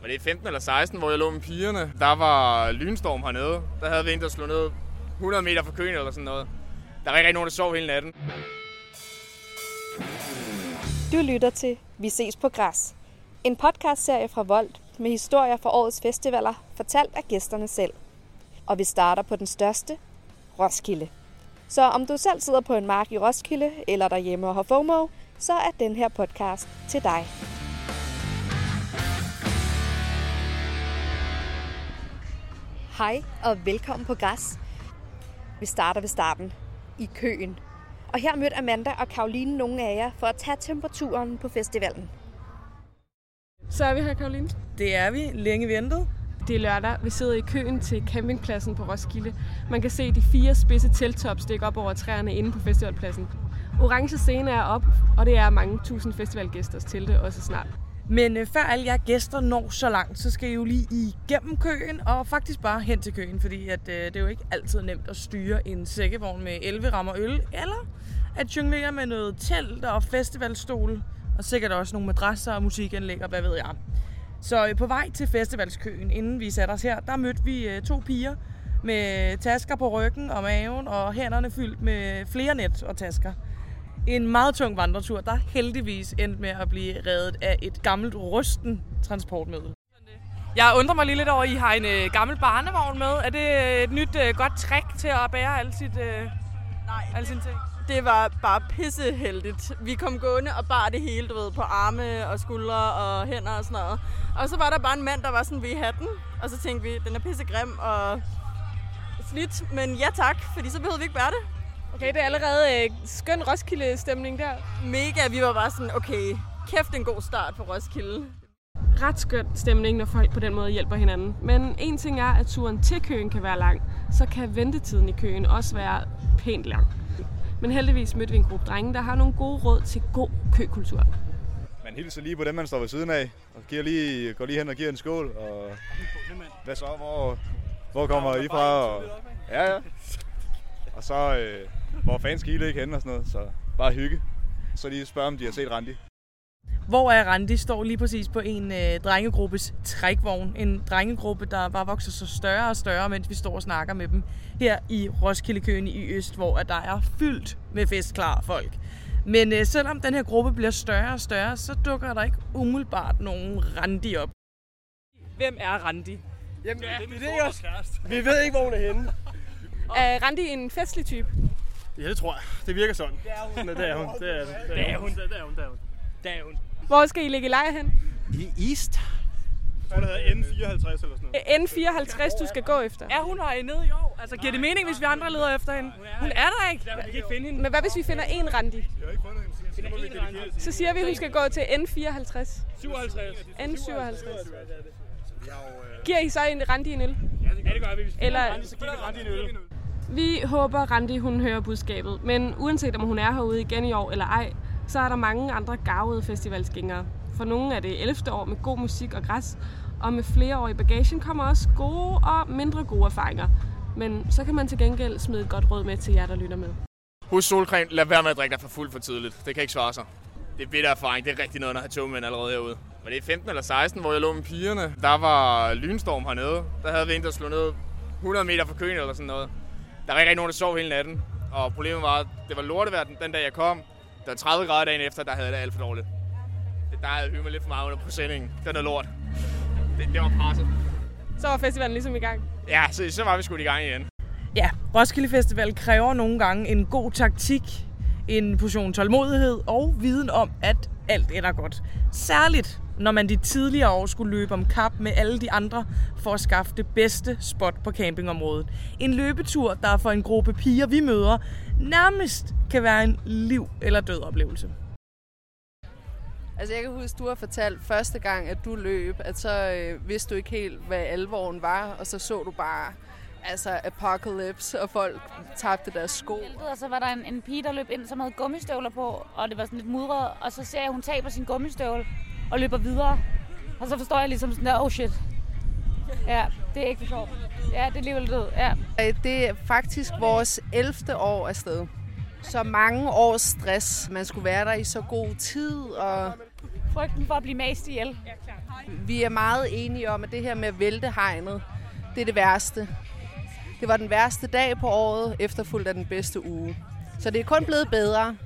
Var det 15 eller 16, hvor jeg lå med pigerne? Der var lynstorm hernede. Der havde vi en, der slog ned 100 meter fra køen eller sådan noget. Der var ikke rigtig nogen, der sov hele natten. Du lytter til Vi ses på græs. En podcastserie fra Volt med historier fra årets festivaler, fortalt af gæsterne selv. Og vi starter på den største, Roskilde. Så om du selv sidder på en mark i Roskilde eller derhjemme og har FOMO, så er den her podcast til dig. Hej og velkommen på Græs. Vi starter ved starten, i køen. Og her mødte Amanda og Karoline nogle af jer for at tage temperaturen på festivalen. Så er vi her, Karoline. Det er vi. Længe ventet. Det er lørdag. Vi sidder i køen til campingpladsen på Roskilde. Man kan se de fire spidse telttop stikke op over træerne inde på festivalpladsen. Orange scene er op, og det er mange tusind festivalgæsters telte også snart. Men øh, før alle jer gæster når så langt, så skal I jo lige igennem køen og faktisk bare hen til køen, fordi at, øh, det er jo ikke altid nemt at styre en sækkevogn med 11 rammer øl, eller at jonglere med noget telt og festivalstol, og sikkert også nogle madrasser og musikanlæg og hvad ved jeg. Så øh, på vej til festivalskøen, inden vi satte os her, der mødte vi øh, to piger med tasker på ryggen og maven og hænderne fyldt med flere net og tasker. En meget tung vandretur, der heldigvis endte med at blive reddet af et gammelt rusten transportmiddel. Jeg undrer mig lige lidt over, at I har en øh, gammel barnevogn med. Er det et nyt øh, godt trick til at bære alle, sit, øh, Nej, alle sine ting? det var bare pisseheldigt. Vi kom gående og bar det hele, du ved, på arme og skuldre og hænder og sådan noget. Og så var der bare en mand, der var sådan ved hatten, og så tænkte vi, den er pissegrim og slidt, men ja tak, fordi så behøvede vi ikke bære det. Okay, det er allerede øh, skøn Roskilde-stemning der. Mega, vi var bare sådan, okay, kæft en god start på Roskilde. Ret skøn stemning, når folk på den måde hjælper hinanden. Men en ting er, at turen til køen kan være lang, så kan ventetiden i køen også være pænt lang. Men heldigvis mødte vi en gruppe drenge, der har nogle gode råd til god køkultur. Man hilser lige på dem, man står ved siden af, og giver lige, går lige hen og giver en skål. Og hvad så? Hvor, hvor kommer I fra? Og, ja, ja. Og så, øh, hvor fanden skal I ligge henne og sådan noget. Så bare hygge. Så lige spørge, om de har set Randi. Hvor er Randi står lige præcis på en øh, drengegruppes trækvogn. En drengegruppe, der bare vokser så større og større, mens vi står og snakker med dem her i Roskildekøen i Øst, hvor at der er fyldt med festklar folk. Men øh, selvom den her gruppe bliver større og større, så dukker der ikke umiddelbart nogen Randi op. Hvem er Randi? Jamen, ja, det, det er også. Vi ved ikke, hvor hun er henne. Er Randi en festlig type? Ja, det tror jeg. Det virker sådan. Det er hun. Det er hun. Det er, det er hun. Det er hun. Det er hun. Det er hun. Hvor skal I ligge i lejr hen? I East. Hvad der hedder N54 eller sådan noget. N54, du skal gå efter. Er hun her nede i år? Altså, giver det mening, hvis vi andre leder efter hende? Hun er der ikke. Vi kan ikke finde hende. Men hvad hvis vi finder en Randi? Vi har ikke fundet hende. Så siger vi, at hun skal gå til N54. 57. N57. Giver I så en Randi en øl? Ja, det gør vi. Hvis vi Eller- Randi, så giver vi Randi en øl. Vi håber, Randi hun hører budskabet. Men uanset om hun er herude igen i år eller ej, så er der mange andre gavede festivalsgængere. For nogle er det 11. år med god musik og græs, og med flere år i bagagen kommer også gode og mindre gode erfaringer. Men så kan man til gengæld smide et godt råd med til jer, der lytter med. Husk solcreme, lad være med at drikke dig for fuld for tidligt. Det kan ikke svare sig. Det er bitter erfaring, det er rigtig noget, når har togmænd allerede herude. Var det 15 eller 16, hvor jeg lå med pigerne? Der var lynstorm hernede. Der havde vi en, der slog ned 100 meter fra køen eller sådan noget. Der var ikke rigtig nogen, der sov hele natten. Og problemet var, at det var lortevejr den, den dag jeg kom. Der var 30 grader dagen efter, der havde det alt for dårligt. Det, der havde hygget lidt for meget under præsendingen. Det var noget lort. Det, det var presset. Så var festivalen ligesom i gang. Ja, så, så var vi sgu i gang igen. Ja, Roskilde Festival kræver nogle gange en god taktik, en portion tålmodighed og viden om, at alt ender godt. Særligt, når man de tidligere år skulle løbe om kap med alle de andre for at skaffe det bedste spot på campingområdet. En løbetur, der for en gruppe piger, vi møder, nærmest kan være en liv- eller død oplevelse. Altså jeg kan huske, du har fortalt første gang, at du løb, at så øh, vidste du ikke helt, hvad alvoren var, og så så du bare altså apocalypse, og folk tabte deres sko. Og så var der en, en pige, der løb ind, som havde gummistøvler på, og det var sådan lidt mudret, og så ser jeg, at hun taber sin gummistøvle og løber videre. Og så forstår jeg ligesom sådan der, oh shit. Ja, det er ikke for sjovt. Ja, det er alligevel død. Ja. Øh, Det er faktisk vores 11. år afsted. Så mange års stress. Man skulle være der i så god tid, og Frygten for at blive mast ihjel. Vi er meget enige om, at det her med at vælte hegnet, det er det værste. Det var den værste dag på året, efterfulgt af den bedste uge. Så det er kun blevet bedre.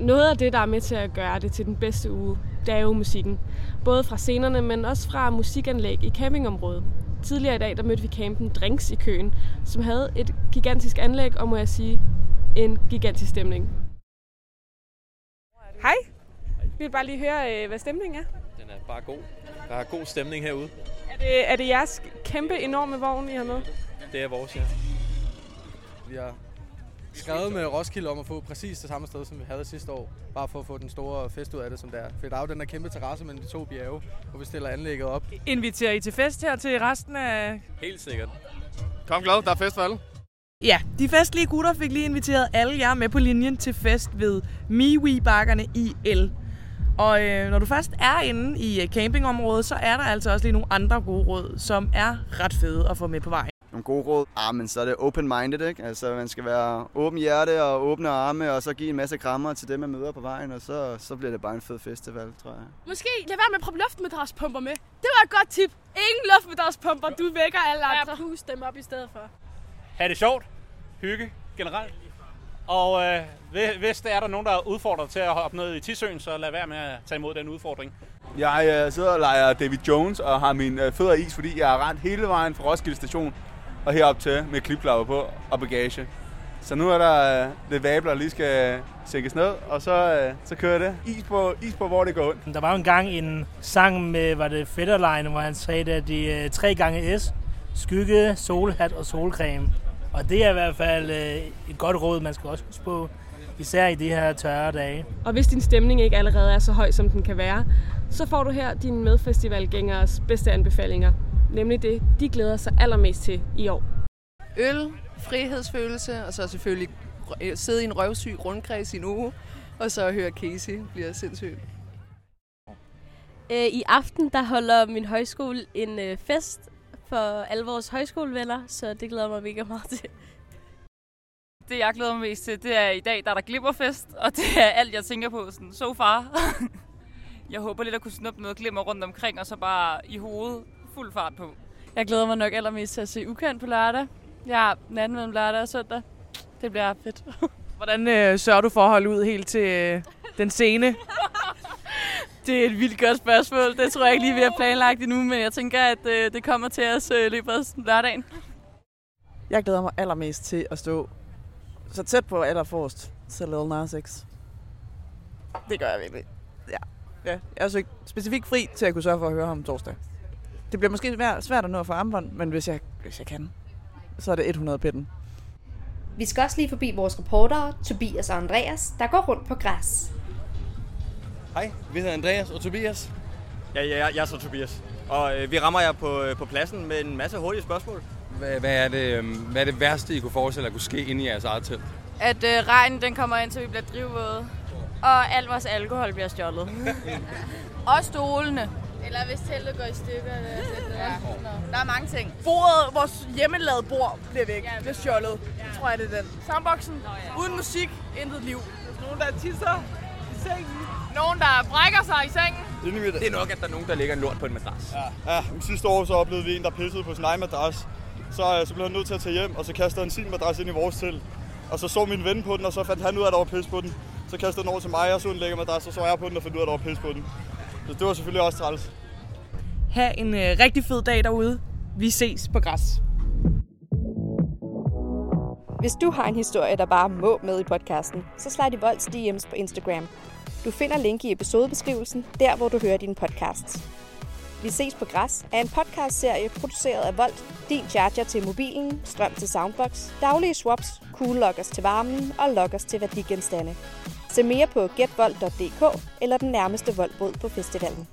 Noget af det, der er med til at gøre det til den bedste uge, det er jo musikken. Både fra scenerne, men også fra musikanlæg i campingområdet. Tidligere i dag, der mødte vi campen Drinks i Køen, som havde et gigantisk anlæg, og må jeg sige, en gigantisk stemning. Hej. Vi vil bare lige høre, øh, hvad stemningen er. Den er bare god. Der er god stemning herude. Er det, er det jeres kæmpe, enorme vogn, I har med? Det er vores, ja. Vi har skrevet med Roskilde om at få præcis det samme sted, som vi havde sidste år. Bare for at få den store fest ud af det, som det er. For der er jo den der kæmpe terrasse mellem de to bjerge, hvor vi stiller anlægget op. Inviterer I til fest her til resten af... Helt sikkert. Kom glad, der er fest for alle. Ja, de festlige gutter fik lige inviteret alle jer med på linjen til fest ved Miwi-bakkerne i El. Og øh, når du først er inde i øh, campingområdet, så er der altså også lige nogle andre gode råd, som er ret fede at få med på vejen. Nogle gode råd? Ah, men så er det open-minded, ikke? Altså, man skal være åben hjerte og åbne arme, og så give en masse krammer til dem, man møder på vejen, og så, så bliver det bare en fed festival, tror jeg. Måske lad være med at proppe luftmadraspumper med. Det var et godt tip. Ingen luftmadraspumper, du vækker alle andre. Ja, pust dem op i stedet for. Ha' det sjovt. Hygge generelt. Og øh, hvis der er der nogen, der er udfordret til at hoppe ned i Tisøen, så lad være med at tage imod den udfordring. Jeg øh, sidder og leger David Jones og har mine øh, fødder i is, fordi jeg har rent hele vejen fra Roskilde station og herop til med kliplapper på og bagage. Så nu er der øh, lidt vabler, der lige skal sænkes ned, og så, øh, så kører det. Is på, is på, hvor det går ondt. Der var jo engang en sang med, var det Fetterline, hvor han sagde, at de øh, tre gange S, skygge, solhat og solcreme. Og det er i hvert fald øh, et godt råd, man skal også huske på, især i de her tørre dage. Og hvis din stemning ikke allerede er så høj, som den kan være, så får du her dine medfestivalgængers bedste anbefalinger. Nemlig det, de glæder sig allermest til i år. Øl, frihedsfølelse, og så selvfølgelig sidde i en røvsyg rundkreds i en uge, og så høre Casey bliver sindssygt. I aften der holder min højskole en fest for alle vores højskolevenner, så det glæder mig mega meget til. Det, jeg glæder mig mest til, det er i dag, der er der glipperfest, og det er alt, jeg tænker på sådan, so far. jeg håber lidt at kunne snuppe noget glimmer rundt omkring, og så bare i hovedet fuld fart på. Jeg glæder mig nok allermest til at se Ukendt på lørdag. Ja, natten mellem lørdag og søndag. Det bliver fedt. Hvordan øh, sørger du for at holde ud helt til øh, den scene? Det er et vildt godt spørgsmål. Det tror jeg ikke lige, vi har planlagt endnu, men jeg tænker, at øh, det kommer til os øh, løbet af lørdagen. Jeg glæder mig allermest til at stå så tæt på allerforrest til Lil Nas X. Det gør jeg virkelig. Ja. ja. Jeg er så ikke specifikt fri til at kunne sørge for at høre ham torsdag. Det bliver måske svært, svært at nå at få armbånd, men hvis jeg, hvis jeg kan, så er det 100 pitten. Vi skal også lige forbi vores reportere, Tobias og Andreas, der går rundt på græs. Hej, vi hedder Andreas og Tobias. Ja, ja jeg er så Tobias. Og øh, vi rammer jer på, på pladsen med en masse hurtige spørgsmål. Hvad, hvad, er det, øh, hvad er det værste, I kunne forestille jer kunne ske inde i jeres eget telt? At øh, regnen den kommer ind, så vi bliver drivvåde. Og al vores alkohol bliver stjålet. og stolene. Eller hvis teltet går i stykker. Eller ja. Der er mange ting. Bordet, vores hjemmelavede bord, bliver væk. Ja, bliver stjålet. Ja. Jeg tror jeg, det er den. Soundboxen. Nå, ja. Uden musik, intet liv. Hvis nogen, der tisser i sengen. Nogen, der brækker sig i sengen. Det er nok, at der er nogen, der lægger en lort på en madras. Ja, ja men sidste år så oplevede vi en, der pissede på sin egen madras. Så, så blev han nødt til at tage hjem, og så kastede han sin madras ind i vores telt. Og så så min ven på den, og så fandt han ud af, at der var pis på den. Så kastede den over til mig, og så en lækker madras, og så var jeg på den og fandt ud af, at der var pis på den. Så det var selvfølgelig også træls. Ha' en øh, rigtig fed dag derude. Vi ses på græs. Hvis du har en historie, der bare må med i podcasten, så slide i Volds DM's på Instagram. Du finder link i episodebeskrivelsen, der hvor du hører dine podcasts. Vi ses på græs er en podcastserie produceret af Volt, din charger til mobilen, strøm til soundbox, daglige swaps, cool lockers til varmen og lockers til værdigenstande. Se mere på getvold.dk eller den nærmeste voldbod på festivalen.